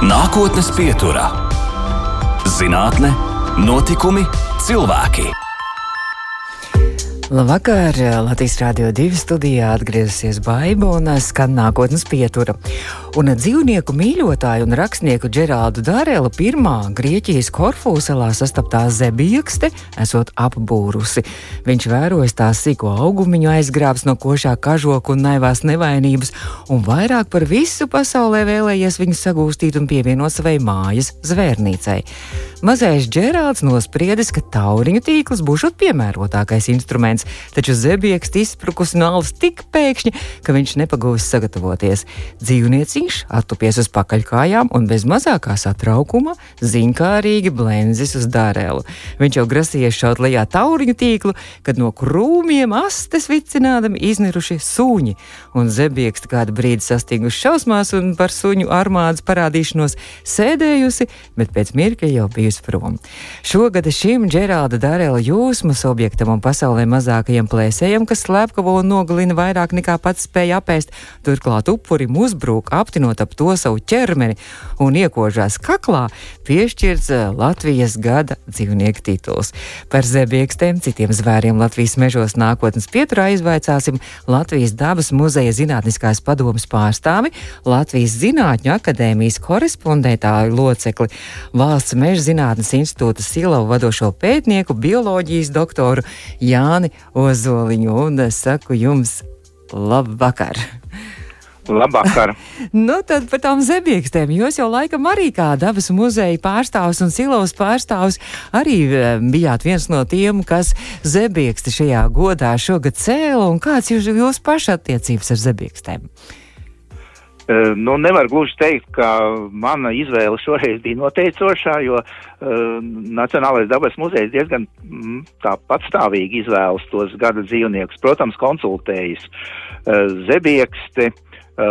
Nākotnes pieturā - zinātne, notikumi, cilvēki. Labvakar! Latvijas Rādio 2 studijā atgriezusies Baiba un skan nākotnes pietura. Un dzīvnieku mīļotāju un rakstnieku Džerādu Dārēlu pirmā Grieķijas Korfu salā sastaptā zebiekste esot apbūrusi. Viņš vērojas tās sīko augumiņu aizgrābs no košā kažoka un naivās nevainības, un vairāk par visu pasaulē vēlējies viņu sagūstīt un pievienot savai mājas zvērnīcai. Mazais Džerāds nospriedis, ka tauriņu tīkls būs piemērotākais instruments taču zebieks izsprukus no alus tik pēkšņi, ka viņš nepagūs sagatavoties. Dzīvnieciņš attupies uz pakaļkājām un bez mazākā satraukuma ziņkārīgi blenzis uz dārēlu. Viņš jau grasījies šaut lejā tauriņu tīklu, kad no krūmiem astes vicinādami izniruši suņi, un zebieks kādu brīdi sastinguši šausmās un par suņu armādas parādīšanos sēdējusi, bet pēc mirkļa jau bijusi prom. Šogad šim Džerāda Dārēla jūsmas objektam un pasaulē mazāk mazākajiem plēsējiem, kas slepkavo un nogalina vairāk nekā pats spēja apēst. Turklāt upurim uzbrūk, aptinot ap to savu ķermeni un iekožās kaklā, piešķirts eh, Latvijas gada dzīvnieku tituls. Par zebiekstiem, citiem zvēriem Latvijas mežos nākotnes pieturā izvaicāsim Latvijas dabas muzeja zinātniskās padomas pārstāvi, Latvijas Zinātņu akadēmijas korespondētāju locekli, Valsts meža zinātnes institūta Silavu vadošo pētnieku, bioloģijas doktoru Jāni Ozoliņu un es saku jums labvakar! Labvakar! nu, tad par tām zebiekstēm. Jūs jau laikam arī kā dabas muzeja pārstāvs un silovas pārstāvs arī eh, bijāt viens no tiem, kas zebieksti šajā godā šogad cēla. Un kāds ir jūsu paša attiecības ar zebiekstēm? Uh, nu, nevar gluži teikt, ka mana izvēle šoreiz bija noteicošā, jo uh, Nacionālais dabas muzejs diezgan mm, tā patstāvīgi izvēlas tos gada dzīvniekus. Protams, konsultējas uh, zebieksti. Uh,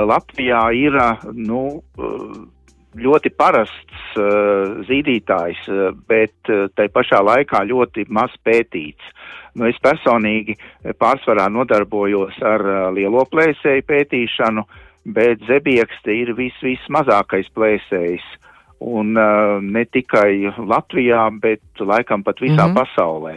Latvijā ir uh, nu, uh, ļoti parasts uh, zīdītājs, uh, bet uh, tai pašā laikā ļoti maz pētīts. Nu, es personīgi pārsvarā nodarbojos ar uh, lielo plēsēju pētīšanu, uh, bet zebiekste ir vis, vismazākais plēsējs. Un uh, ne tikai Latvijā, bet laikam pat visā mm -hmm. pasaulē.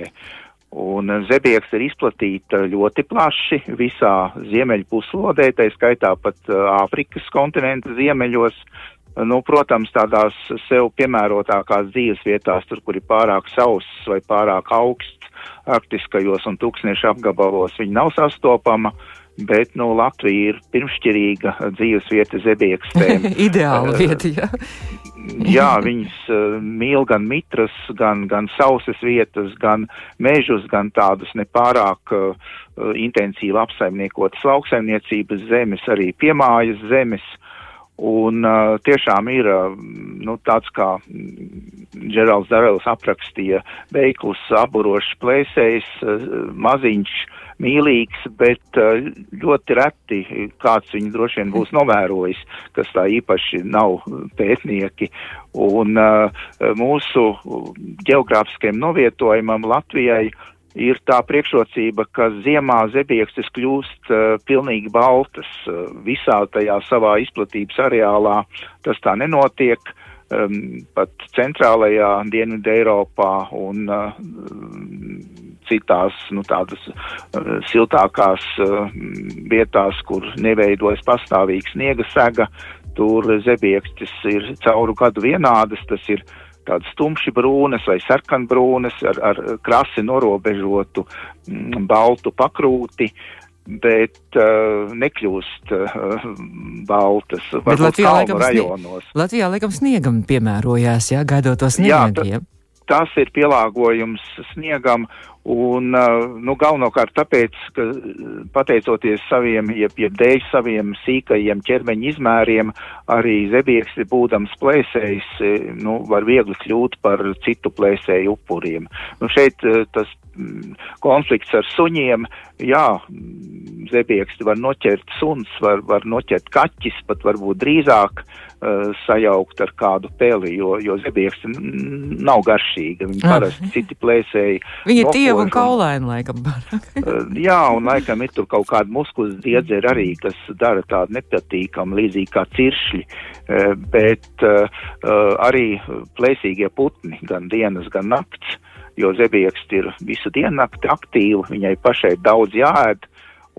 Un uh, zebieks ir izplatīta ļoti plaši visā ziemeļu puslodē, tā skaitā pat uh, Āfrikas kontinenta ziemeļos. Nu, protams, tādās sev piemērotākās dzīves vietās, tur, kur ir pārāk sauss vai pārāk augsts, arktiskajos un tūkstnešu apgabalos, viņa nav sastopama. Uh, bet nu, Latvija ir pirmšķirīga dzīves vieta zebiekstēm. Ideāla vieta, jā. Jā, viņas uh, mīl gan mitras, gan, gan sausas vietas, gan mežus, gan tādus nepārāk uh, intensīvi apsaimniekotas lauksaimniecības zemes, arī piemājas zemes. Un uh, tiešām ir uh, nu, tāds, kā Džerāls Darēls aprakstīja, veikls, aburošs plēsējs, uh, maziņš, mīlīgs, bet uh, ļoti reti kāds viņu droši vien būs novērojis, kas tā īpaši nav pētnieki. Un uh, mūsu geogrāfiskajam novietojumam Latvijai ir tā priekšrocība, ka ziemā zebiekstes kļūst uh, pilnīgi baltas uh, visā tajā savā izplatības areālā. Tas tā nenotiek um, pat centrālajā Dienvidu Eiropā un uh, citās, nu, tādas uh, siltākās uh, vietās, kur neveidojas pastāvīgs sniega sega, tur zebiekstis ir cauru gadu vienādas, tas ir tādas tumši brūnas vai sarkanbrūnas ar, ar krasi norobežotu mm, baltu pakrūti, bet uh, nekļūst uh, baltas. Bet Latvijā laikam, rajonos. Latvijā laikam sniegam piemērojās, jā, gaidot to sniegu. Jā, tas ir pielāgojums sniegam Un, nu, galvenokārt tāpēc, ka pateicoties saviem, jeb, jeb dēļ saviem sīkajiem ķermeņa izmēriem, arī zebieksti būdams plēsējs, nu, var viegli kļūt par citu plēsēju upuriem. Nu, šeit tas konflikts ar suņiem, jā, zebieksti var noķert suns, var, var noķert kaķis, pat varbūt drīzāk uh, sajaukt ar kādu peli, jo, jo zebieksti nav garšīga, viņi parasti citi plēsēji. Viņi ir Lievu un kaulaini, laikam. jā, un laikam ir tur kaut kāda muskuļu diedzera arī, kas dara tādu nepatīkamu, līdzīgi kā ciršļi, bet arī plēsīgie putni, gan dienas, gan nakts, jo zebieksti ir visu dienu nakti aktīvi, viņai pašai daudz jāēd,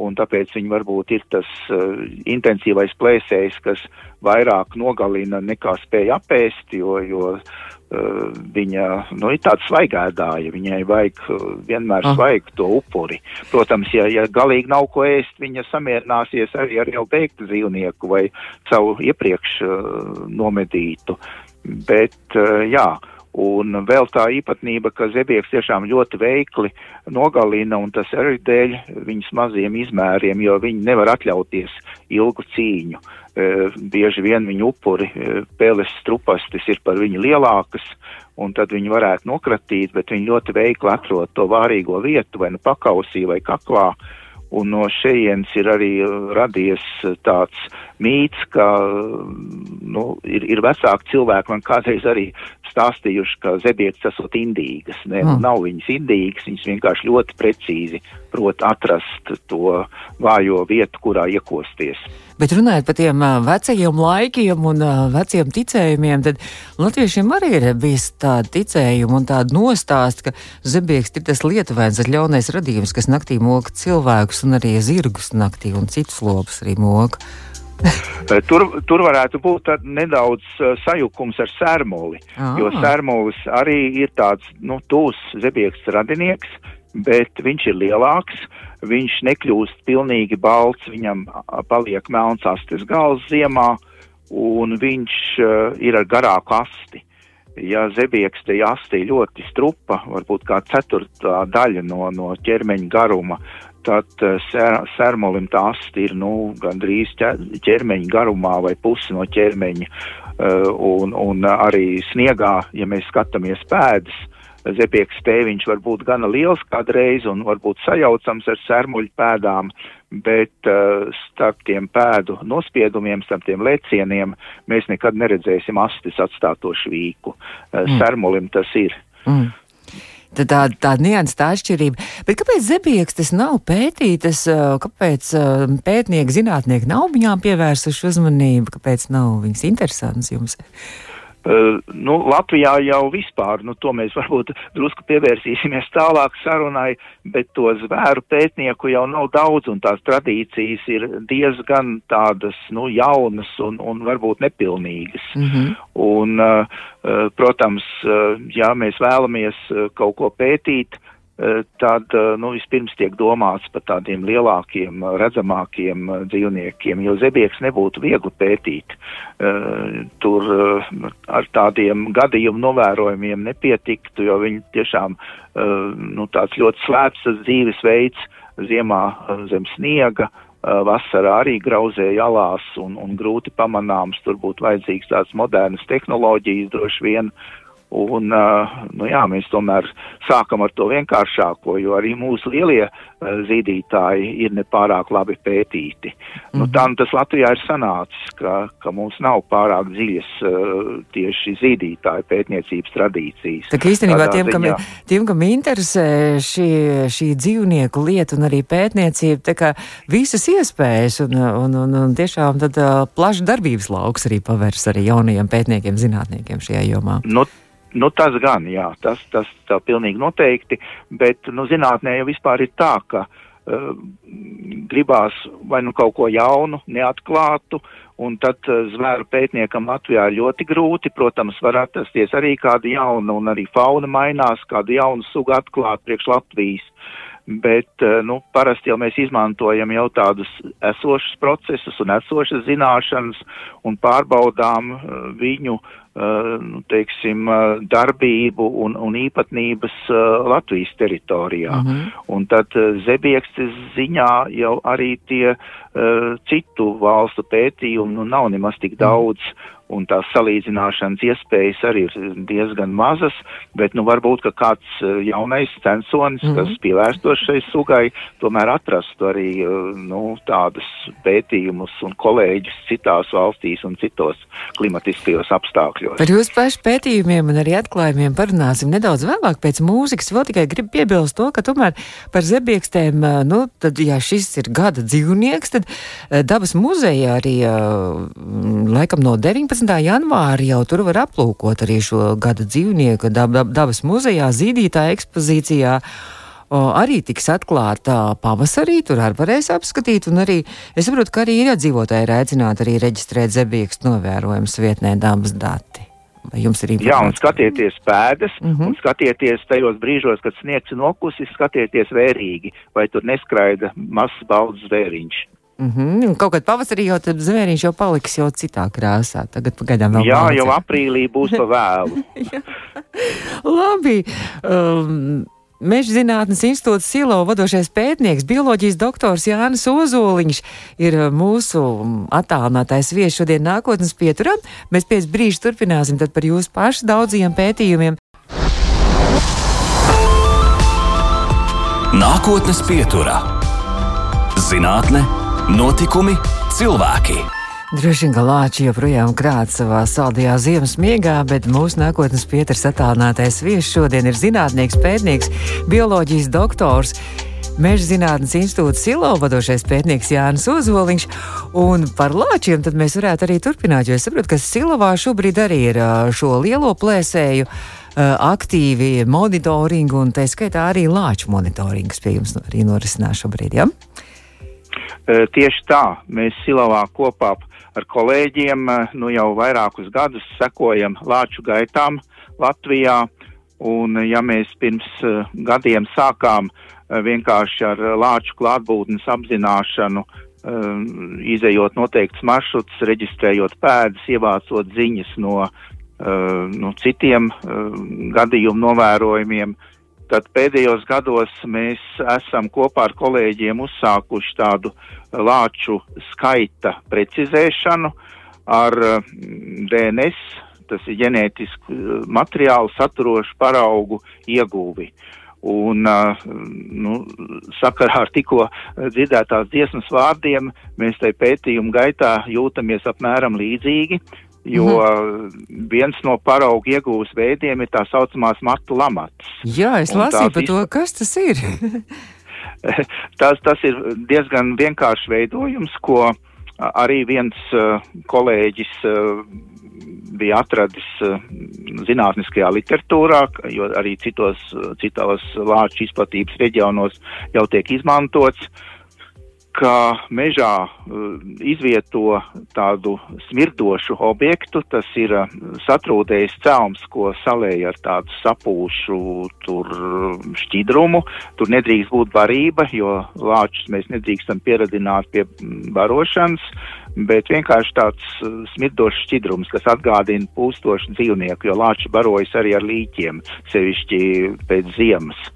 un tāpēc viņi varbūt ir tas uh, intensīvais plēsējs, kas vairāk nogalina nekā spēj apēst, jo, jo uh, viņa nu, ir tāda svaigēdāja, viņai vajag uh, vienmēr ah. svaigt to upuri. Protams, ja, ja galīgi nav ko ēst, viņa samierināsies arī ar jau beigtu dzīvnieku vai savu iepriekš uh, nomedītu. Bet, uh, jā, uh, Un vēl tā īpatnība, ka zebieks tiešām ļoti veikli nogalina, un tas arī dēļ viņas maziem izmēriem, jo viņi nevar atļauties ilgu cīņu. E, bieži vien viņu upuri, e, pēles strupastis ir par viņu lielākas, un tad viņi varētu nokratīt, bet viņi ļoti veikli atrod to vārīgo vietu, vai nu pakausī, vai kaklā, un no šejienes ir arī radies tāds mīts, ka nu, ir, ir vecāki cilvēki man kādreiz arī stāstījuši, ka zebietis esot indīgas. Ne, mm. Nav viņas indīgas, viņas vienkārši ļoti precīzi prot atrast to vājo vietu, kurā iekosties. Bet runājot par tiem vecajiem laikiem un veciem ticējumiem, tad latviešiem arī ir bijis tāda ticējuma un tāda nostāsta, ka zebieks ir tas lietuvēns ar ļaunais radījums, kas naktī moka cilvēkus un arī zirgus naktī un citus lopus arī moka. Eh, tur, tur varētu būt nedaudz uh, sajukums ar sērmoli, ah. jo sērmolis arī ir tāds, nu, tūs zebieks radinieks, bet viņš ir lielāks, viņš nekļūst pilnīgi balts, viņam paliek melns astes gals ziemā, un viņš uh, ir ar garāku asti. Ja zebieks te asti ļoti strupa, varbūt kā ceturtā daļa no, no ķermeņa garuma, tad eh, sērmolim tā asti ir nu, gandrīz ķermeņa garumā vai pusi no ķermeņa. Uh, un, un arī sniegā, ja mēs skatāmies pēdas, zepieks tēviņš var būt gana liels kādreiz un varbūt sajaucams ar sērmuļu pēdām, bet uh, starp tiem pēdu nospiedumiem, starp tiem lēcieniem mēs nekad neredzēsim astis atstāto švīku. Uh, mm. Sērmulim tas ir. Mm. Tā, tā, tā nianses, tā atšķirība. Bet kāpēc zebieks tas nav pētītas, kāpēc pētnieki, zinātnieki nav viņām pievērsuši uzmanību, kāpēc nav viņas interesants jums? Uh, nu, Latvijā jau vispār, nu, to mēs varbūt drusku pievērsīsimies tālāk sarunai, bet to zvēru pētnieku jau nav daudz, un tās tradīcijas ir diezgan tādas, nu, jaunas un, un varbūt nepilnīgas. Mm -hmm. Un, uh, uh, protams, uh, ja mēs vēlamies uh, kaut ko pētīt, Eh, tad eh, nu, vispirms tiek domāts par tādiem lielākiem, redzamākiem eh, dzīvniekiem, jo zebieks nebūtu viegli pētīt. Tur ar tādiem gadījumu novērojumiem nepietiktu, jo viņi tiešām nu, tāds ļoti slēpts dzīvesveids. Ziemā zem sniega, vasarā arī grauzēja alās un, un grūti pamanāms, tur būtu vajadzīgs tāds modernas tehnoloģijas droši vien, Un, nu jā, mēs tomēr sākam ar to vienkāršāko, jo arī mūsu lielie zīdītāji ir nepārāk labi pētīti. Mm nu, tā nu tas Latvijā ir sanācis, ka, ka mums nav pārāk dziļas tieši zīdītāju pētniecības tradīcijas. Tā kā īstenībā tiem, kam, tiem, kam interesē šī, šī dzīvnieku lieta un arī pētniecība, tā kā visas iespējas un, un, un, un tiešām tad plašs darbības lauks arī pavērs arī jaunajiem pētniekiem, zinātniekiem šajā jomā. Nu, Nu, tas gan, jā, tas, tas tā pilnīgi noteikti, bet, nu, zinātnē jau vispār ir tā, ka uh, gribās vai nu kaut ko jaunu, neatklātu, un tad uh, zvēru pētniekam Latvijā ļoti grūti, protams, var atrasties arī kāda jauna, un arī fauna mainās, kādu jaunu sugu atklāt priekš Latvijas. Bet, uh, nu, parasti jau mēs izmantojam jau tādus esošus procesus un esošas zināšanas un pārbaudām uh, viņu Uh, nu, teiksim, darbību un, un īpatnības Latvijas teritorijā. Mm -hmm. Un tad zebiekstes ziņā jau arī tie citu valstu pētījumi nu, nav nemaz tik daudz. Mm -hmm un tās salīdzināšanas iespējas arī ir diezgan mazas, bet nu varbūt, ka kāds eh, jaunais censonis, mm -hmm. kas pievērstos šai sugai, tomēr atrastu arī eh, nu, tādus pētījumus un kolēģus citās valstīs un citos klimatiskajos apstākļos. Par jūsu pašu pētījumiem un arī atklājumiem parunāsim nedaudz vēlāk pēc mūzikas. Vēl tikai gribu piebilst to, ka tomēr par zebiekstēm, nu, tad, ja šis ir gada dzīvnieks, tad dabas muzeja arī laikam no 19. Janvāra jau tur var aplūkot arī šo gada dzīvnieku dab, dab, dabas muzejā, zīdītā ekspozīcijā arī tiks atklāta pavasarī. Tur arī varēs apskatīt, un arī es saprotu, ka arī iedzīvotāji ir aicināti arī reģistrēt zebiekstu novērojumus vietnē dabas dati. Vai jums ir informācija? Jā, un skatieties pēdas, uh mhm. -huh. un skatieties tajos brīžos, kad sniegs nokusis, skatieties vērīgi, vai tur neskraida mazs balts zvēriņš. Mm -hmm. Kaut kad pavasarī jau tad zvēriņš jau paliks jau citā krāsā. Tagad pagaidām vēl. Jā, balts. jau aprīlī būs pa vēlu. Labi. Um, Meža zinātnes institūts Silo vadošais pētnieks, bioloģijas doktors Jānis Ozoliņš ir uh, mūsu um, attālinātais viesis šodien nākotnes pieturā. Mēs pēc brīža turpināsim par jūsu pašu daudziem pētījumiem. Nākotnes pieturā - zinātne, notikumi, cilvēki. Droši vien, ka Lāča joprojām krāt savā saldajā ziemas miegā, bet mūsu nākotnes pieturs attālinātais viesis šodien ir zinātnieks, pētnieks, bioloģijas doktors. Meža zinātnes institūta Silo vadošais pētnieks Jānis Ozoliņš. Un par lāčiem tad mēs varētu arī turpināt, jo es saprotu, ka Silovā šobrīd arī ir šo lielo plēsēju aktīvi monitoringu, un tā skaitā arī lāču monitorings pie jums arī norisinās šobrīd. Ja? Tieši tā, mēs Silovā kopā ar kolēģiem nu jau vairākus gadus sekojam lāču gaitām Latvijā. Un, ja mēs pirms uh, gadiem sākām uh, vienkārši ar lāču klātbūtnes apzināšanu, uh, izējot noteikts maršruts, reģistrējot pēdas, ievācot ziņas no, no citiem gadījumu novērojumiem, tad pēdējos gados mēs esam kopā ar kolēģiem uzsākuši tādu lāču skaita precizēšanu ar mm, DNS, tas ir ģenētisku eh, materiālu saturošu paraugu ieguvi. Un, eh, nu, sakarā ar tikko dzirdētās dziesmas vārdiem, mēs tai pētījumu gaitā jūtamies apmēram līdzīgi, jo mhm. viens no paraugu iegūs veidiem ir tā saucamās matu lamatas. Jā, es lasīju par to, kas tas ir. tas, tas ir diezgan vienkāršs veidojums, ko arī viens uh, kolēģis uh, bija atradis uh, zinātniskajā literatūrā, jo arī citos, citos lāču izplatības reģionos jau tiek izmantots. Uh, ka mežā uh, izvieto tādu smirdošu objektu, tas ir uh, satrūdējis celms, ko salēja ar tādu sapūšu tur šķidrumu. Tur nedrīkst būt barība, jo lāčus mēs nedrīkstam pieradināt pie barošanas, bet vienkārši tāds smirdošs šķidrums, kas atgādina pūstošu dzīvnieku, jo lāči barojas arī ar līķiem, sevišķi pēc ziemas.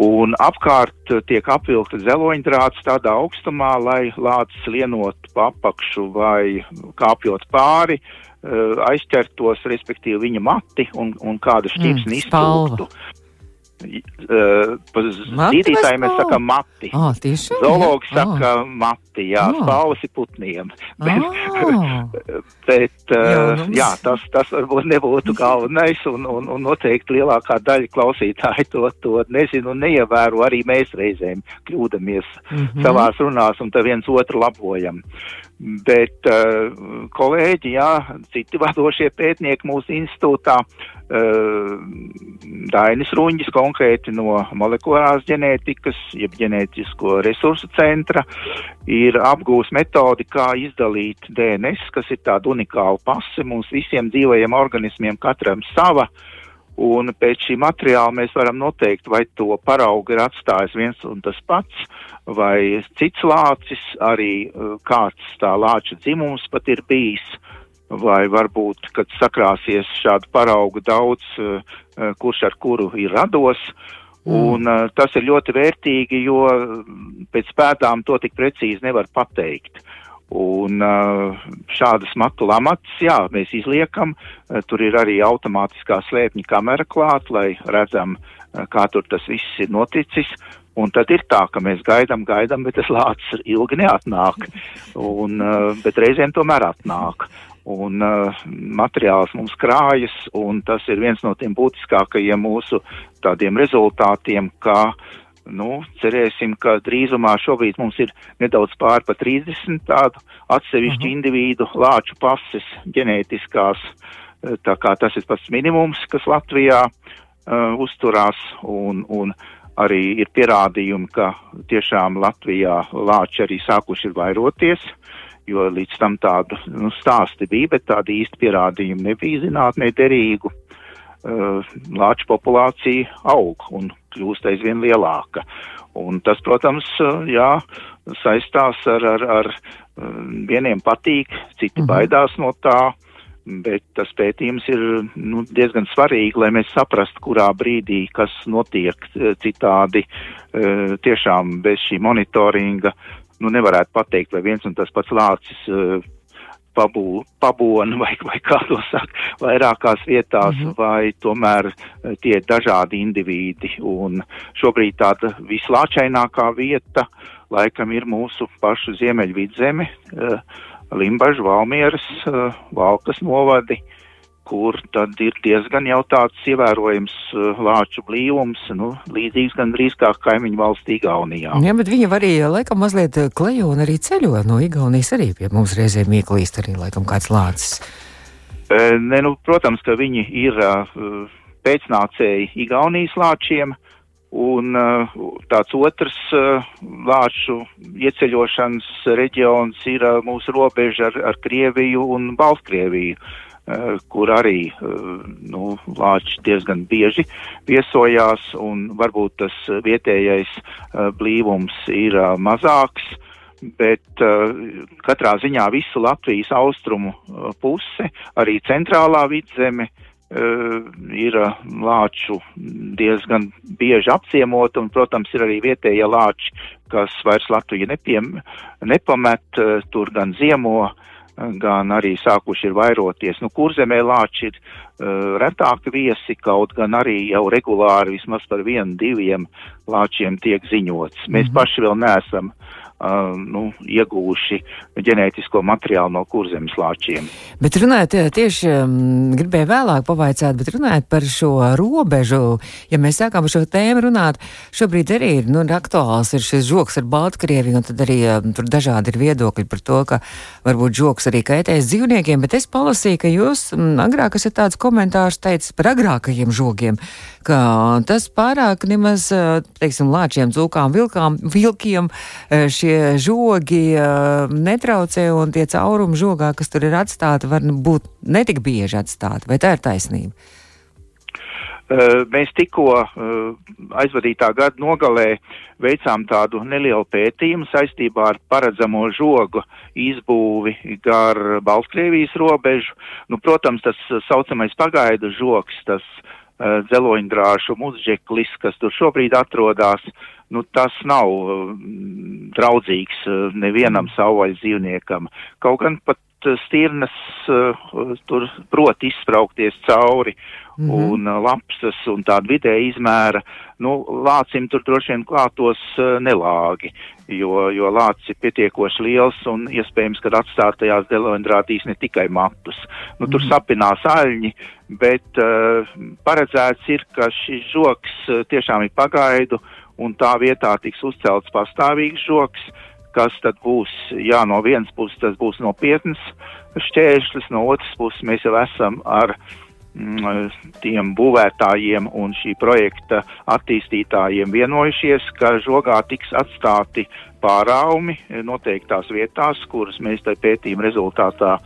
Un apkārt tiek apvilkta zeloņdrāts tādā augstumā, lai lācis lienot pa apakšu vai kāpjot pāri, eh, aizķertos, respektīvi viņa mati un, un kāda šķipsni mm, iztrūktu. Zīdītāji mēs sakām mati. Oh, tieši, Zoologi jā. saka oh. mati, jā, spalvas ir putniem. Bet, oh. bet uh, jā, tas, tas varbūt nebūtu galvenais un, un, un noteikti lielākā daļa klausītāji to, to nezinu un neievēro. Arī mēs reizēm kļūdamies mm -hmm. savās runās un te viens otru labojam. Bet uh, kolēģi, jā, citi vadošie pētnieki mūsu institūtā, uh, Dainis Ruņģis konkrēti no molekulārās ģenētikas, jeb ģenētisko resursu centra, ir apgūs metodi, kā izdalīt DNS, kas ir tāda unikāla pase mums visiem dzīvajiem organismiem, katram sava. Un pēc šī materiāla mēs varam noteikt, vai to paraugu ir atstājis viens un tas pats, vai cits lācis, arī uh, kāds tā lāča dzimums pat ir bijis, vai varbūt, kad sakrāsies šādu paraugu daudz, uh, uh, kurš ar kuru ir rados. Mm. Un uh, tas ir ļoti vērtīgi, jo pēc pētām to tik precīzi nevar pateikt. Un šādas matu lamatas, jā, mēs izliekam, tur ir arī automātiskā slēpņa kamera klāt, lai redzam, kā tur tas viss ir noticis. Un tad ir tā, ka mēs gaidām, gaidām, bet tas lācis ilgi neatnāk. Un, bet reizēm tomēr atnāk. un uh, materiāls mums krājas, un tas ir viens no tiem būtiskākajiem mūsu tādiem rezultātiem, ka, nu, cerēsim, ka drīzumā šobrīd mums ir nedaudz pār pa 30 tādu atsevišķu uh -huh. individu lāču pases ģenētiskās, tā kā tas ir pats minimums, kas Latvijā uh, uzturās, un, un arī ir pierādījumi, ka tiešām Latvijā lāči arī sākuši ir vairoties. Jo līdz tam tādu nu, stāsti bija, bet tādi īsti pierādījumi nebija zinātnē derīgu. Uh, lāču populācija aug un kļūst aizvien lielāka. Un tas, protams, uh, jā, saistās ar, ar, ar uh, vieniem patīk, citi mhm. baidās no tā, bet tas pētījums ir nu, diezgan svarīgi, lai mēs saprastu, kurā brīdī kas notiek citādi. Tiešām bez šī monitoringa nu, nevarētu pateikt, vai viens un tas pats lācis uh, pabū, pabona vai, vai kā to saka, vairākās vietās, mm -hmm. vai tomēr uh, tie ir dažādi indivīdi. Un šobrīd tāda vislāčainākā vieta laikam ir mūsu pašu ziemeļvidzeme, uh, Limbažu, Valmieras, uh, Valkas novadi. Uh, kur tad ir diezgan jau tāds ievērojams uh, lāču blīvums, nu, līdzīgs gan drīz kā kaimiņu valstī Igaunijā. Jā, bet viņi arī laikam mazliet uh, klejo un arī ceļo no Igaunijas arī pie mums reizēm ieklīst arī laikam kāds lācis. E, ne, nu, protams, ka viņi ir uh, pēcnācēji Igaunijas lāčiem, un uh, tāds otrs uh, lāču ieceļošanas reģions ir uh, mūsu robeža ar, ar Krieviju un Baltkrieviju. Uh, Eh, kur arī eh, nu, lāči diezgan bieži viesojās, un varbūt tas vietējais eh, blīvums ir mazāks, bet katrā ziņā visu Latvijas austrumu puse, arī centrālā vidzeme, ir lāču diezgan bieži apciemot, un, protams, ir arī vietējie lāči, kas vairs Latviju nepiem, nepamet, tur gan ziemo, uh, gan arī sākuši ir vairoties. Nu, kurzemē lāči ir uh, retāki viesi, kaut gan arī jau regulāri vismaz par vienu, diviem lāčiem tiek ziņots. Mēs mm -hmm. paši vēl neesam uh, nu, iegūši ģenētisko materiālu no kurzemes lāčiem. Bet runājot tieši, um, gribēju vēlāk pavaicāt, bet runājot par šo robežu, ja mēs sākām par šo tēmu runāt, šobrīd arī ir, nu, aktuāls ir šis žoks ar Baltkrieviju, un tad arī um, tur dažādi ir viedokļi par to, ka varbūt žoks arī kaitēs dzīvniekiem, bet es palasīju, ka jūs agrāk esat tāds komentārs teicis par agrākajiem žogiem, ka tas pārāk nemaz, uh, teiksim, lāčiem, dzūkām, vilkām, vilkiem uh, šie šie žogi uh, netraucē un tie caurumi žogā, kas tur ir atstāti, var būt netik bieži atstāti. Vai tā ir taisnība? Uh, mēs tikko uh, aizvadītā gada nogalē veicām tādu nelielu pētījumu saistībā ar paredzamo žogu izbūvi gar Baltkrievijas robežu. Nu, protams, tas saucamais pagaidu žoks, tas uh, dzeloņdrāšu muzģeklis, kas tur šobrīd atrodas, nu, tas nav uh, draudzīgs uh, nevienam savvaļas dzīvniekam. Kaut gan pat stirnas uh, tur prot izspraukties cauri mm -hmm. un uh, lapsas un tāda vidēja izmēra, nu, lācim tur droši vien klātos uh, nelāgi, jo, jo lācis ir pietiekoši liels un iespējams, ka atstātajās delendrādīs ne tikai matus. Nu, tur mm -hmm. sapinās aļņi, bet uh, paredzēts ir, ka šis žoks uh, tiešām ir pagaidu, uh, un tā vietā tiks uzcelts pastāvīgs žoks, kas tad būs, jā, no vienas puses tas būs nopietns šķēršļs, no otras puses mēs jau esam ar mm, tiem būvētājiem un šī projekta attīstītājiem vienojušies, ka žogā tiks atstāti pāraumi noteiktās vietās, kuras mēs tai pētījuma rezultātā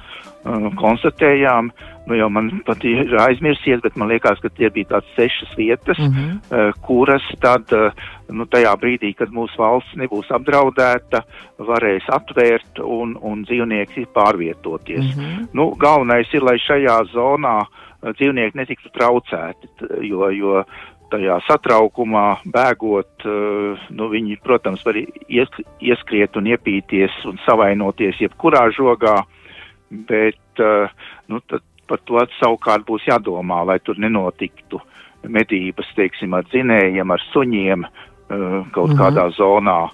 uh, konstatējām. Nu, jau man pat ir aizmirsies, bet man liekas, ka tie bija tādas sešas vietas, mm -hmm. uh, kuras tad, uh, nu, tajā brīdī, kad mūsu valsts nebūs apdraudēta, varēs atvērt un, un dzīvnieki pārvietoties. Mm -hmm. nu, galvenais ir, lai šajā zonā uh, dzīvnieki netiktu traucēti, jo, jo tajā satraukumā, bēgot, nu, viņi, protams, var ieskriet un iepīties un savainoties jebkurā žogā, bet eh, nu, par to savukārt būs jādomā, lai tur nenotiktu medības, teiksim, ar dzinējiem, ar suņiem eh, kaut -hmm. kādā zonā.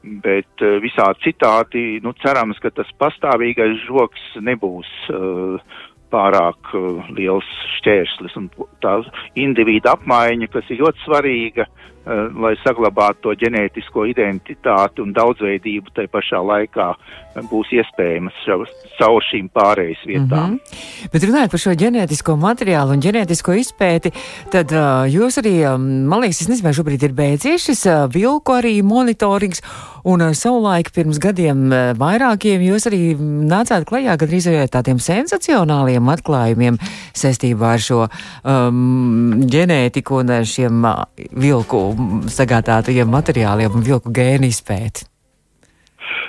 Bet uh, visādi citādi, nu, cerams, ka tas pastāvīgais žoks nebūs uh, pārāk uh, liels šķērslis. Un tā individa apmaiņa, kas ir ļoti svarīga, uh, lai saglabātu to ģenētisko identitāti un daudzveidību, tai pašā laikā uh, būs iespējamas caur šīm pārejas vietām. Mm -hmm. Bet runājot par šo ģenētisko materiālu un ģenētisko izpēti, tad uh, jūs arī, man liekas, es nezinu, vai šobrīd ir beidzies šis uh, vilku arī monitorings. Un uh, savulaik pirms gadiem uh, vairākiem jūs arī nācāt klajā gandrīz ar tādiem sensacionāliem atklājumiem saistībā ar šo um, ģenētiku un šiem uh, vilku sagādātajiem materiāliem un vilku gēnu izpēti.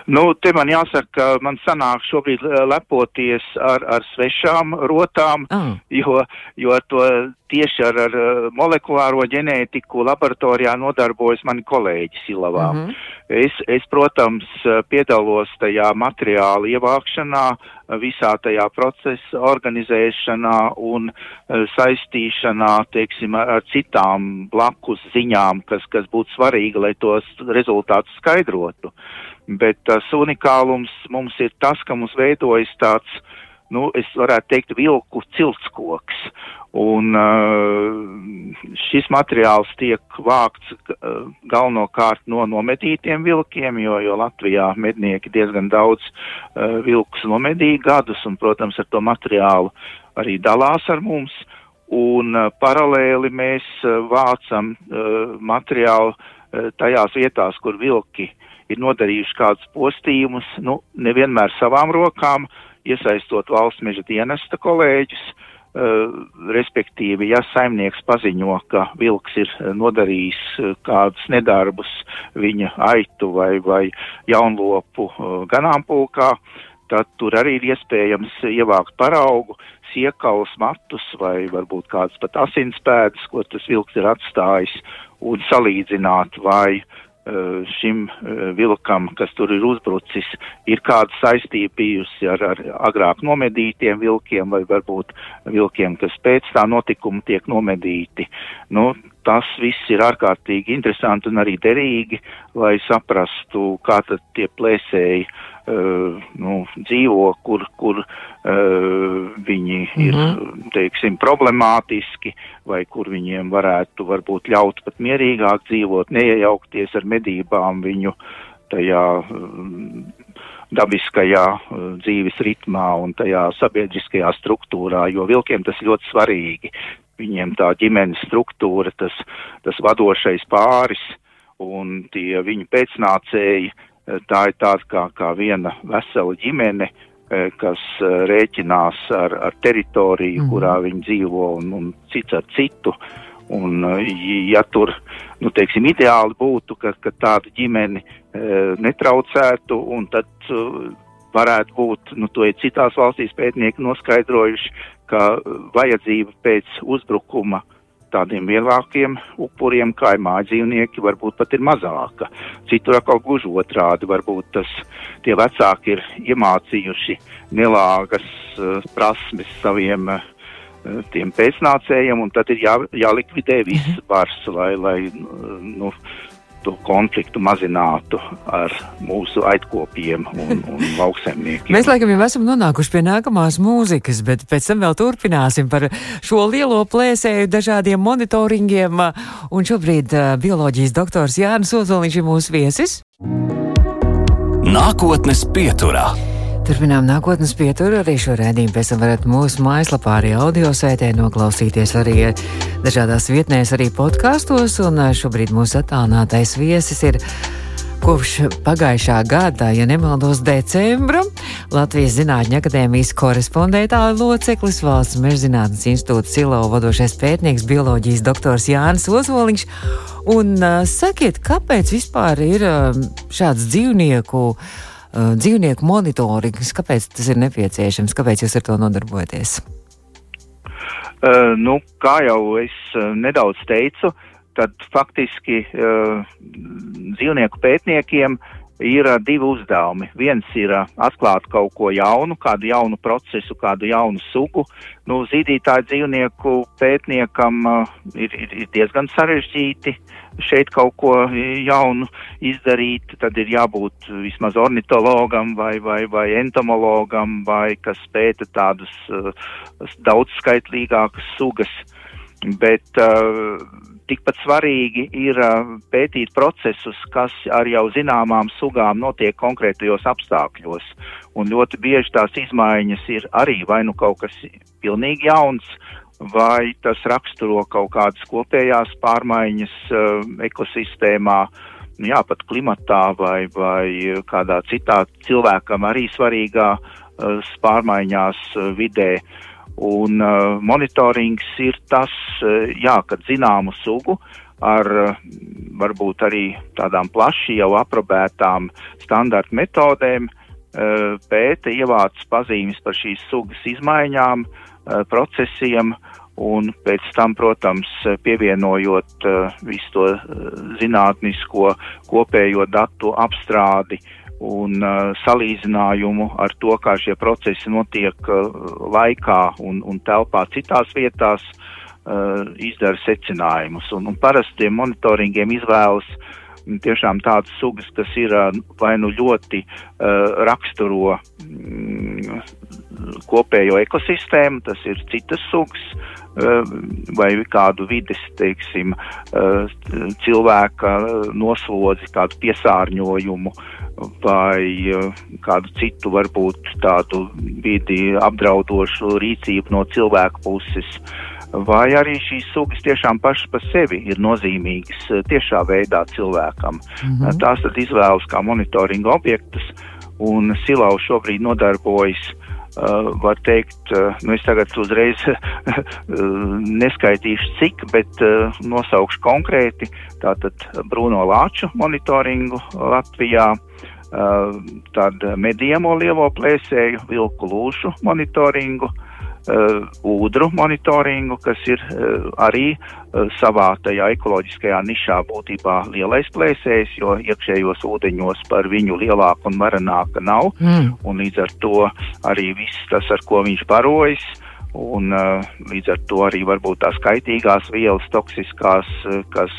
Nu, te man jāsaka, ka man sanāk šobrīd eh, lepoties ar, ar svešām rotām, oh. jo, jo to tieši ar, ar eh, molekulāro ģenētiku laboratorijā nodarbojas mani kolēģi Silavā. Mm -hmm. es, es, protams, piedalos tajā materiāla ievākšanā, visā tajā procesa organizēšanā un saistīšanā, teiksim, ar citām blakus ziņām, kas, kas būtu svarīgi, lai tos rezultātus skaidrotu. Uh, bet tas unikālums mums ir tas, ka mums veidojas tāds, nu, es varētu teikt, vilku ciltskoks. Un uh, šis materiāls tiek vākts uh, galvenokārt no nomedītiem vilkiem, jo, jo Latvijā mednieki diezgan daudz uh, vilkus nomedīja gadus, un, protams, ar to materiālu arī dalās ar mums. Un uh, paralēli mēs uh, vācam uh, materiālu uh, tajās vietās, kur vilki uh, ir nodarījuši kādus postījumus, nu, nevienmēr savām rokām, iesaistot valsts meža dienesta kolēģus, uh, respektīvi, ja saimnieks paziņo, ka vilks ir nodarījis uh, kādus nedarbus viņa aitu vai, vai jaunlopu ganāmpulkā, tad tur arī ir iespējams ievākt paraugu, siekaus matus vai varbūt kādas pat asinspēdas, ko tas vilks ir atstājis, un salīdzināt, vai Eh, šim eh, vilkam, kas tur ir uzbrucis, ir kāda saistība bijusi ar, ar agrāk nomedītiem vilkiem vai varbūt vilkiem, kas pēc tā notikuma tiek nomedīti. Nu, tas viss ir ārkārtīgi interesanti un arī derīgi, lai saprastu, kā tad tie plēsēji uh, nu, dzīvo, kur, kur uh, viņi mm -hmm. ir, teiksim, problemātiski, vai kur viņiem varētu varbūt ļaut pat mierīgāk dzīvot, neiejaukties ar medībām viņu tajā uh, dabiskajā uh, dzīves ritmā un tajā sabiedriskajā struktūrā, jo vilkiem tas ļoti svarīgi viņiem tā ģimenes struktūra, tas, tas vadošais pāris un tie viņu pēcnācēji, eh, tā ir tāda kā, kā viena vesela ģimene, eh, kas eh, rēķinās ar, ar teritoriju, mm. kurā viņi dzīvo un, un cits ar citu. Un, ja tur, nu, teiksim, ideāli būtu, ka, ka tādu ģimeni e, netraucētu, un tad varētu būt, nu, to ir citās valstīs pētnieki noskaidrojuši, ka vajadzība pēc uzbrukuma tādiem lielākiem upuriem, kā ir mājdzīvnieki, varbūt pat ir mazāka. Citur atkal gluži otrādi, varbūt tas tie vecāki ir iemācījuši nelāgas uh, prasmes saviem uh, tiem pēcnācējiem, un tad ir jā, jālikvidē viss bars, mhm. lai, lai nu, to konfliktu mazinātu ar mūsu aitkopiem un, un lauksemniekiem. Mēs laikam jau esam nonākuši pie nākamās mūzikas, bet pēc tam vēl turpināsim par šo lielo plēsēju dažādiem monitoringiem. Un šobrīd uh, bioloģijas doktors Jānis Ozoliņš ir mūsu viesis. Nākotnes pieturā. Turpinām nākotnes pieturu. Arī šo redzējumu pēc tam varat mūsu mājaslapā, arī audio sētē noklausīties arī dažādās vietnēs, arī podkāstos. Un šobrīd mūsu attālinātais viesis ir. Kopš pagājušā gada, ja nemaldos, decembra Latvijas Zinātņu akadēmijas korespondētāja loceklis, Valsts mežzinātnes institūta Silo vadošais pētnieks, bioloģijas doktors Jānis Ozoliņš. Un uh, sakiet, kāpēc vispār ir uh, šāds dzīvnieku uh, uh, dzīvnieku monitorings. Kāpēc tas ir nepieciešams? Kāpēc jūs ar to nodarbojaties? Uh, nu, kā jau es uh, nedaudz teicu, tad faktiski uh, dzīvnieku pētniekiem ir uh, divi uzdevumi. Viens ir uh, atklāt kaut ko jaunu, kādu jaunu procesu, kādu jaunu sugu. Nu, zīdītāju dzīvnieku pētniekam uh, ir, ir, ir diezgan sarežģīti šeit kaut ko jaunu izdarīt. Tad ir jābūt vismaz ornitologam vai, vai, vai entomologam, vai kas pēta tādas uh, daudzskaitlīgākas sugas. Bet uh, tikpat svarīgi ir uh, pētīt procesus, kas ar jau zināmām sugām notiek konkrētajos apstākļos. Un ļoti bieži tās izmaiņas ir arī vai nu kaut kas pilnīgi jauns, vai tas raksturo kaut kādas kopējās pārmaiņas uh, ekosistēmā, nu jā, pat klimatā vai, vai kādā citā cilvēkam arī svarīgā uh, pārmaiņās uh, vidē. Un uh, monitorings ir tas, uh, jā, kad zināmu sugu ar uh, varbūt arī tādām plaši jau aprobētām standarta metodēm uh, pēta, ievāc pazīmes par šīs sugas izmaiņām, uh, procesiem un pēc tam, protams, pievienojot uh, visu to uh, zinātnisko kopējo datu apstrādi un uh, salīdzinājumu ar to, kā šie procesi notiek uh, laikā un, un telpā citās vietās, uh, izdara secinājumus. Un, un parasti monitoringiem izvēlas tiešām tādas sugas, kas ir uh, vai nu ļoti uh, raksturo mm, kopējo ekosistēmu, tas ir citas sugas, uh, vai kādu vides, teiksim, uh, cilvēka noslodzi, kādu piesārņojumu, vai uh, kādu citu varbūt tādu vidi apdraudošu rīcību no cilvēka puses. Vai arī šīs sugas tiešām pašas par sevi ir nozīmīgas uh, tiešā veidā cilvēkam. Mm -hmm. Tās tad izvēlas kā monitoringa objektus, un Silau šobrīd nodarbojas Uh, var teikt, uh, nu es tagad uzreiz neskaitīšu cik, bet uh, nosaukšu konkrēti. Tātad Bruno Lāču monitoringu Latvijā, Uh, tad mediemo lielo plēsēju, vilku lūšu monitoringu, uh, ūdru monitoringu, kas ir uh, arī savā tajā ekoloģiskajā nišā būtībā lielais plēsējs, jo iekšējos ūdeņos par viņu lielāku un varenāka nav, mm. un līdz ar to arī viss tas, ar ko viņš barojas, Un, uh, līdz ar to arī varbūt tās kaitīgās vielas, toksiskās, uh, kas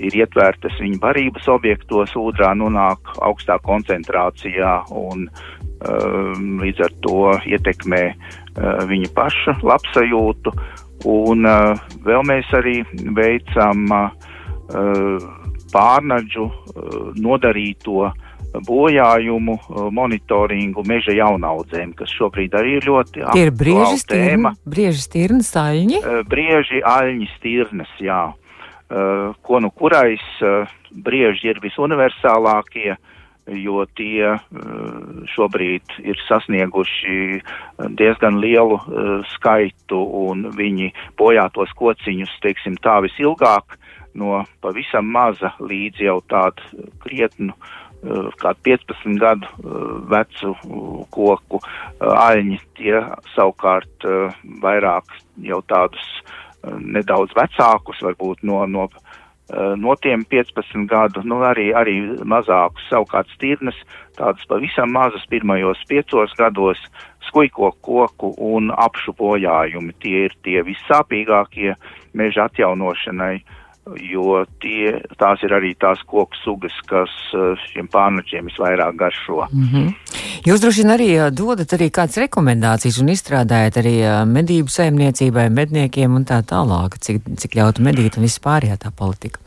ir ietvērtas viņa barības objektos, ūdrā nonāk augstā koncentrācijā un uh, līdz ar to ietekmē uh, viņa paša labsajūtu. Un uh, vēl mēs arī veicam uh, pārnaģu nodarīto bojājumu monitoringu meža jaunaudzēm, kas šobrīd arī ir ļoti aktuāla ir brieži tēma. Brieži stirnas, aļņi? Brieži aļņi stirnas, jā. Ko nu kurais brieži ir visuniversālākie, jo tie šobrīd ir sasnieguši diezgan lielu skaitu un viņi bojātos kociņus, teiksim, tā visilgāk no pavisam maza līdz jau tādu krietnu Eh, kādu 15 gadu eh, vecu eh, koku aļņi, tie savukārt vairāk jau tādus nedaudz vecākus, varbūt no, no, no tiem 15 gadu, nu arī, arī mazākus, savukārt stirnas, tādas pavisam mazas pirmajos piecos gados, skujko koku un apšu bojājumi, tie ir tie vissāpīgākie meža atjaunošanai uh, jo tie, tās ir arī tās koku sugas, kas eh, šiem pārnačiem visvairāk garšo. Mm -hmm. Jūs droši vien arī eh, dodat arī kādas rekomendācijas un izstrādājat arī eh, medību saimniecībai, medniekiem un tā tālāk, cik, cik ļautu medīt un vispārējā tā politika.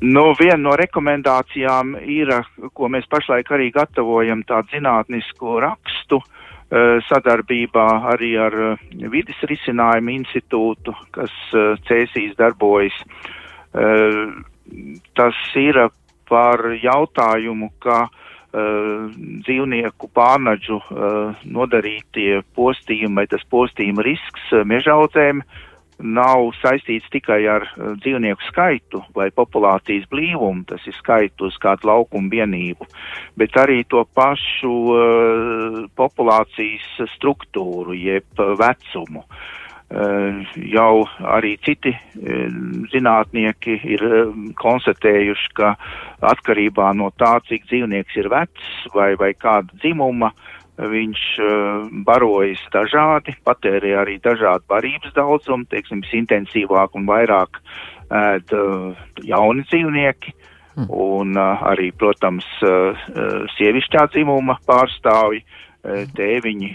Nu, viena no rekomendācijām ir, ko mēs pašlaik arī gatavojam, tādu zinātnisku rakstu, sadarbībā arī ar Vides risinājumu institūtu, kas Cēsīs darbojas. Eh, tas ir par jautājumu, ka uh, dzīvnieku pārnaģu uh, nodarītie postījumi vai tas postījuma risks mežaudzēm nav saistīts tikai ar dzīvnieku skaitu vai populācijas blīvumu, tas ir skaitu uz kādu laukumu vienību, bet arī to pašu uh, populācijas struktūru, jeb vecumu. Jau arī citi zinātnieki ir konstatējuši, ka atkarībā no tā, cik dzīvnieks ir vecs vai, vai kāda dzimuma, viņš barojas dažādi, patērē arī dažādu barības daudzumu, teiksim, intensīvāk un vairāk ēd jauni dzīvnieki. Hmm. Un uh, arī, protams, uh, sievišķā dzimuma pārstāvji uh, tēviņi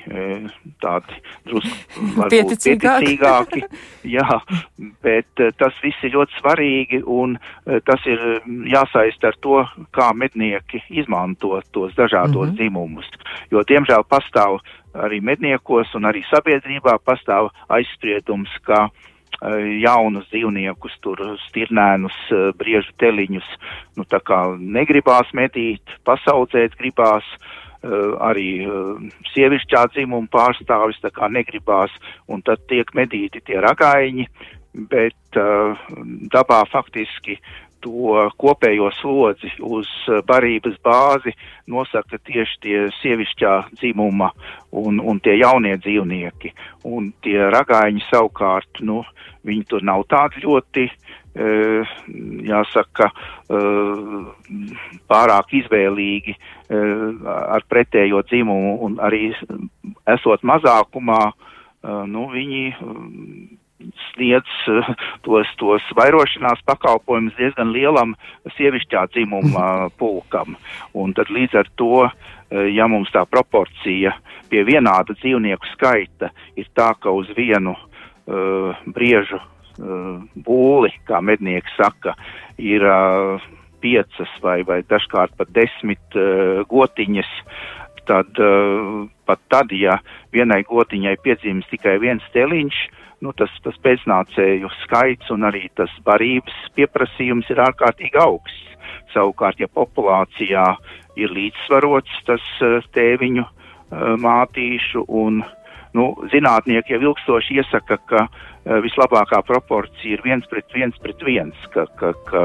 tādi drusku pieticīgāki. Jā, bet tas viss ir ļoti svarīgi un tas ir jāsaist ar to, kā mednieki izmanto tos dažādos mm -hmm. dzimumus. Jo, diemžēl, pastāv arī medniekos un arī sabiedrībā pastāv aizspriedums, ka jaunus dzīvniekus, tur stirnēnus, briežu teliņus, nu tā kā negribās medīt, pasaudzēt gribās, uh, Eh, arī eh, sievišķā dzimuma pārstāvis, tā kā negribās, un tad tiek medīti tie ragaiņi, bet uh, dabā faktiski to kopējo slodzi uz barības bāzi nosaka tieši tie sievišķā dzimuma un, un tie jaunie dzīvnieki. Un tie ragaiņi savukārt, nu, viņi tur nav tādi ļoti jāsaka, pārāk izvēlīgi ar pretējo dzimumu un arī esot mazākumā, nu, viņi sniedz tos, tos vairošanās pakalpojumus diezgan lielam sievišķā dzimuma pulkam. Un tad līdz ar to, ja mums tā proporcija pie vienāda dzīvnieku skaita ir tā, ka uz vienu uh, briežu būli, kā mednieki saka, ir uh, piecas vai, vai dažkārt pat desmit uh, gotiņas, tad pat tad, ja vienai gotiņai piedzimst tikai viens teliņš, nu, tas, tas pēcnācēju skaits un arī tas barības pieprasījums ir ārkārtīgi augsts. Savukārt, ja populācijā ir līdzsvarots tas tēviņu mātīšu un nu, zinātnieki jau ilgstoši iesaka, ka Eh, vislabākā proporcija ir viens pret viens pret viens, ka, ka, ka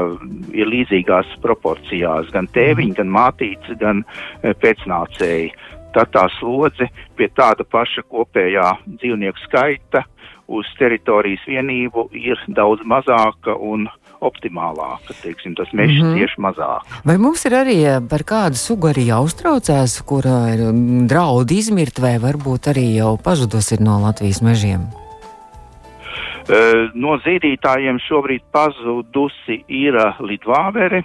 ir līdzīgās proporcijās gan tēviņi, gan mātītes, gan eh, pēcnācēji. Tad tā slodze pie tāda paša kopējā dzīvnieku skaita uz teritorijas vienību ir daudz mazāka un optimālāka, teiksim, tas mežs mm -hmm. tieši mazāk. Vai mums ir arī eh, par kādu sugu arī jāuztraucās, kura ir mm, draudi izmirt vai varbūt arī jau pazudusi no Latvijas mežiem? Eh, no zīdītājiem šobrīd pazudusi ir eh, Lidvāvere,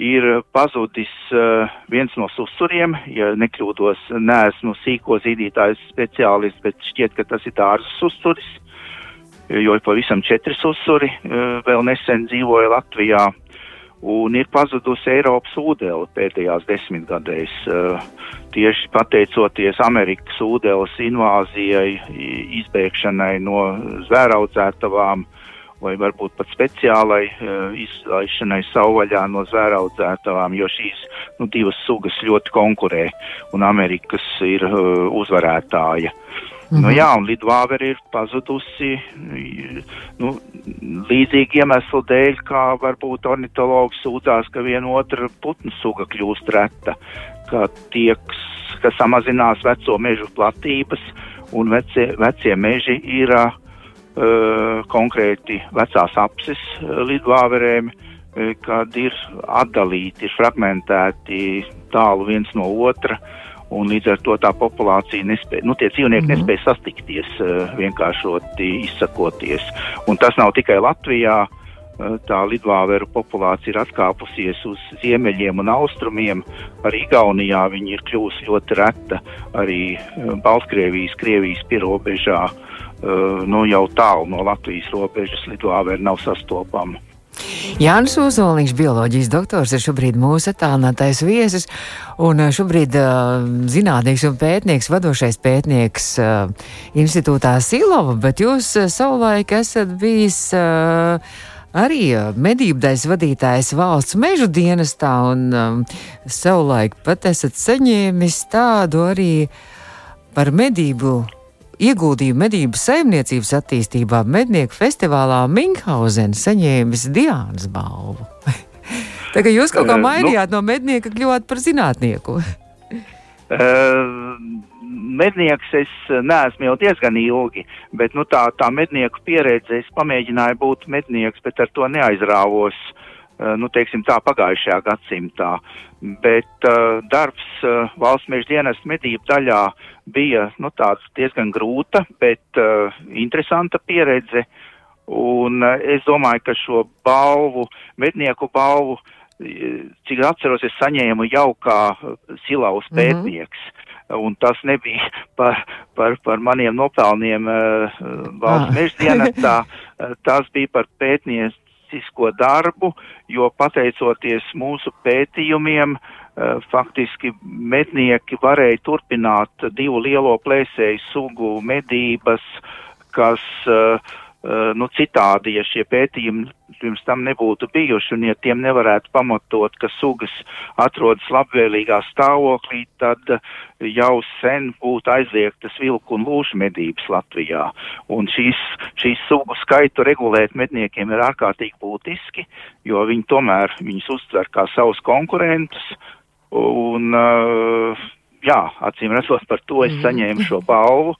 ir pazudis uh, viens no susuriem, ja nekļūdos, neesmu sīko zīdītāju speciālists, bet šķiet, ka tas ir dārza susuris, jo ir pavisam četri susuri, vēl nesen dzīvoja Latvijā. Un ir pazudusi Eiropas ūdele pēdējās desmitgadēs. Uh, tieši pateicoties Amerikas ūdeles invāzijai, izbēgšanai no zvēraudzētavām vai varbūt pat speciālai uh, izlaišanai savvaļā no zvēraudzētavām, jo šīs nu, divas sugas ļoti konkurē un Amerikas ir uh, uzvarētāja. Uh, Mm -hmm. Nu, jā, un Lidvāvera ir pazudusi nu, līdzīgi iemeslu dēļ, kā varbūt ornitologi sūdzās, ka viena otra putnu suga kļūst reta, ka tiek, ka samazinās veco mežu platības un vecie, vecie meži ir uh, konkrēti vecās apsis Lidvāverēm, kad ir atdalīti, ir fragmentēti tālu viens no otra. Uh, un līdz ar to tā populācija nespēja, nu, tie dzīvnieki mm -hmm. nespēja sastikties, uh, vienkāršoti izsakoties. Un tas nav tikai Latvijā. Uh, tā lidvāveru populācija ir atkāpusies uz ziemeļiem un austrumiem. Arī Igaunijā viņa ir kļuvusi ļoti reta. Arī uh, Baltkrievijas, Krievijas pierobežā, nu, jau tālu no Latvijas robežas lidvāveru nav sastopama. Jānis Uzoliņš, bioloģijas doktors, ir šobrīd mūsu attālinātais viesis, un eh, šobrīd uh, zinātnieks un pētnieks, vadošais pētnieks uh, institūtā Silova, bet jūs uh, savulaik esat bijis uh, arī medībdais vadītājs valsts mežu dienestā, un um, savulaik pat esat saņēmis tādu arī par medību ieguldījumu medību saimniecības attīstībā mednieku festivālā Minkhausen saņēmis Diānas balvu. Tagad jūs kaut kā nu, mainījāt uh, nu, no mednieka, kļuvāt par zinātnieku. uh, mednieks es neesmu jau diezgan ilgi, bet nu, tā, tā mednieku pieredze, es pamēģināju būt mednieks, bet ar to neaizrāvos, uh, nu, teiksim tā, pagājušajā gadsimtā. Bet uh, darbs uh, valsts meža dienas medību daļā bija, nu, diezgan grūta, bet uh, interesanta pieredze. Un uh, es domāju, ka šo balvu, mednieku balvu, uh, cik atceros, es saņēmu jau kā silaus mhm. pētnieks. Mm -hmm. Un tas nebija par, par, par maniem nopelniem uh, valsts ah. meža dienestā, uh, tas bija par pētniecisko darbu, jo pateicoties mūsu pētījumiem, uh, faktiski mednieki varēja turpināt divu lielo plēsēju sugu medības, kas uh, Eh, nu, citādi, ja šie pētījumi pirms tam nebūtu bijuši un ja tiem nevarētu pamatot, ka sugas atrodas labvēlīgā stāvoklī, tad jau sen būtu aizliegtas vilku un lūšu medības Latvijā. Un šīs, šīs sugu skaitu regulēt medniekiem ir ārkārtīgi būtiski, jo viņi tomēr viņus uztver kā savus konkurentus. Un, uh, jā, acīm redzot, par to es mhm. saņēmu šo balvu.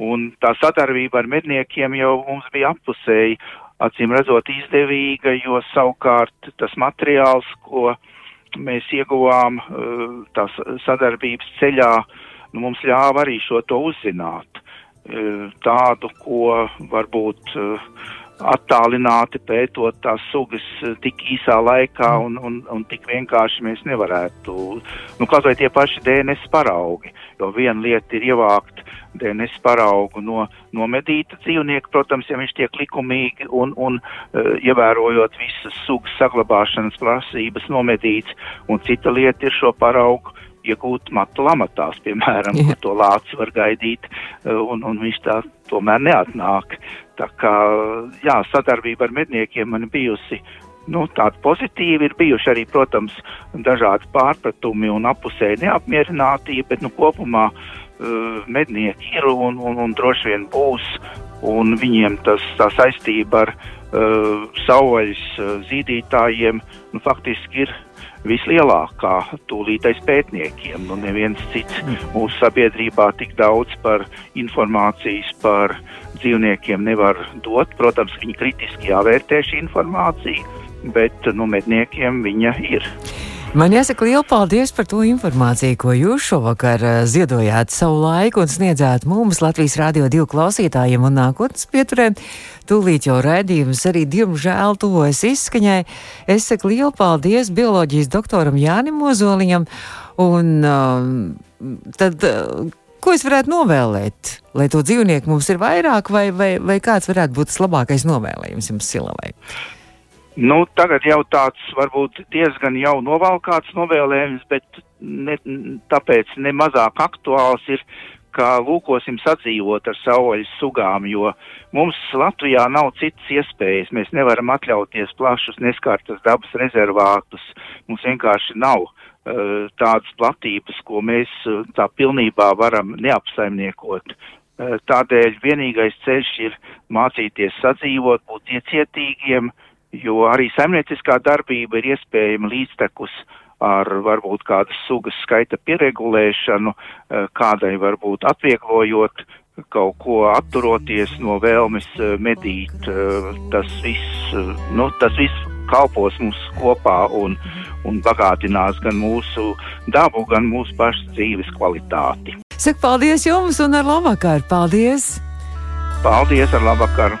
Un tā sadarbība ar medniekiem jau mums bija appusēji, acīm redzot, izdevīga, jo savukārt tas materiāls, ko mēs ieguvām eh, tās sadarbības ceļā, nu, mums ļāva arī šo to uzzināt. Eh, tādu, ko varbūt uh, attālināti pētot tās sugas eh, tik īsā laikā un, un, un tik vienkārši mēs nevarētu, nu, kaut vai tie paši DNS paraugi, jo viena lieta ir ievākt DNS paraugu no, no medīta dzīvnieka, protams, ja viņš tiek likumīgi un, un uh, ievērojot visas sugas saglabāšanas prasības nomedīts, un cita lieta ir šo paraugu iegūt matu lamatās, piemēram, kur to lācis var gaidīt, uh, un, un viņš tā tomēr neatnāk. Tā kā, jā, sadarbība ar medniekiem man bijusi nu, tāda pozitīva. Ir bijuši arī, protams, dažādi pārpratumi un apusēji neapmierinātība, bet nu, kopumā mednieki ir un, un, un droši vien būs, un viņiem tas, tā saistība ar uh, savvaļas uh, zīdītājiem nu, faktiski ir vislielākā tūlītais pētniekiem. Nu, neviens cits mm. mūsu sabiedrībā tik daudz par informācijas par dzīvniekiem nevar dot. Protams, viņi kritiski jāvērtē šī informācija, bet nu, medniekiem viņa ir. Man jāsaka liels paldies par to informāciju, ko jūs šovakar eh, ziedojāt savu laiku un sniedzāt mums Latvijas Rādio 2 klausītājiem un nākotnes pieturēm. Tūlīt jau raidījums arī diemžēl tuvojas izskaņai. Es saku lielu paldies bioloģijas doktoram Jānim Mozoliņam un um, tad. Uh, Ko es varētu novēlēt, lai to dzīvnieku mums ir vairāk, vai, vai, vai kāds varētu būt tas labākais novēlējums jums silavai? Nu, tagad jau tāds varbūt diezgan jau novalkāts novēlējums, bet ne, tāpēc ne mazāk aktuāls ir, kā lūkosim sadzīvot ar savvaļas sugām, jo mums Latvijā nav citas iespējas. Mēs nevaram atļauties plašus neskartas dabas rezervātus. Mums vienkārši nav uh, tādas platības, ko mēs uh, tā pilnībā varam neapsaimniekot. Uh, tādēļ vienīgais ceļš ir mācīties sadzīvot, būt iecietīgiem, uh, jo arī saimnieciskā darbība ir iespējama līdztekus ar varbūt kādas sugas skaita pieregulēšanu, eh, kādai varbūt atvieglojot kaut ko atturoties no vēlmes eh, medīt. Eh, tas viss, nu, tas viss kalpos mums kopā un, un bagātinās gan mūsu dabu, gan mūsu pašu dzīves kvalitāti. Saku paldies jums un ar labvakaru! Paldies! Paldies ar labvakaru!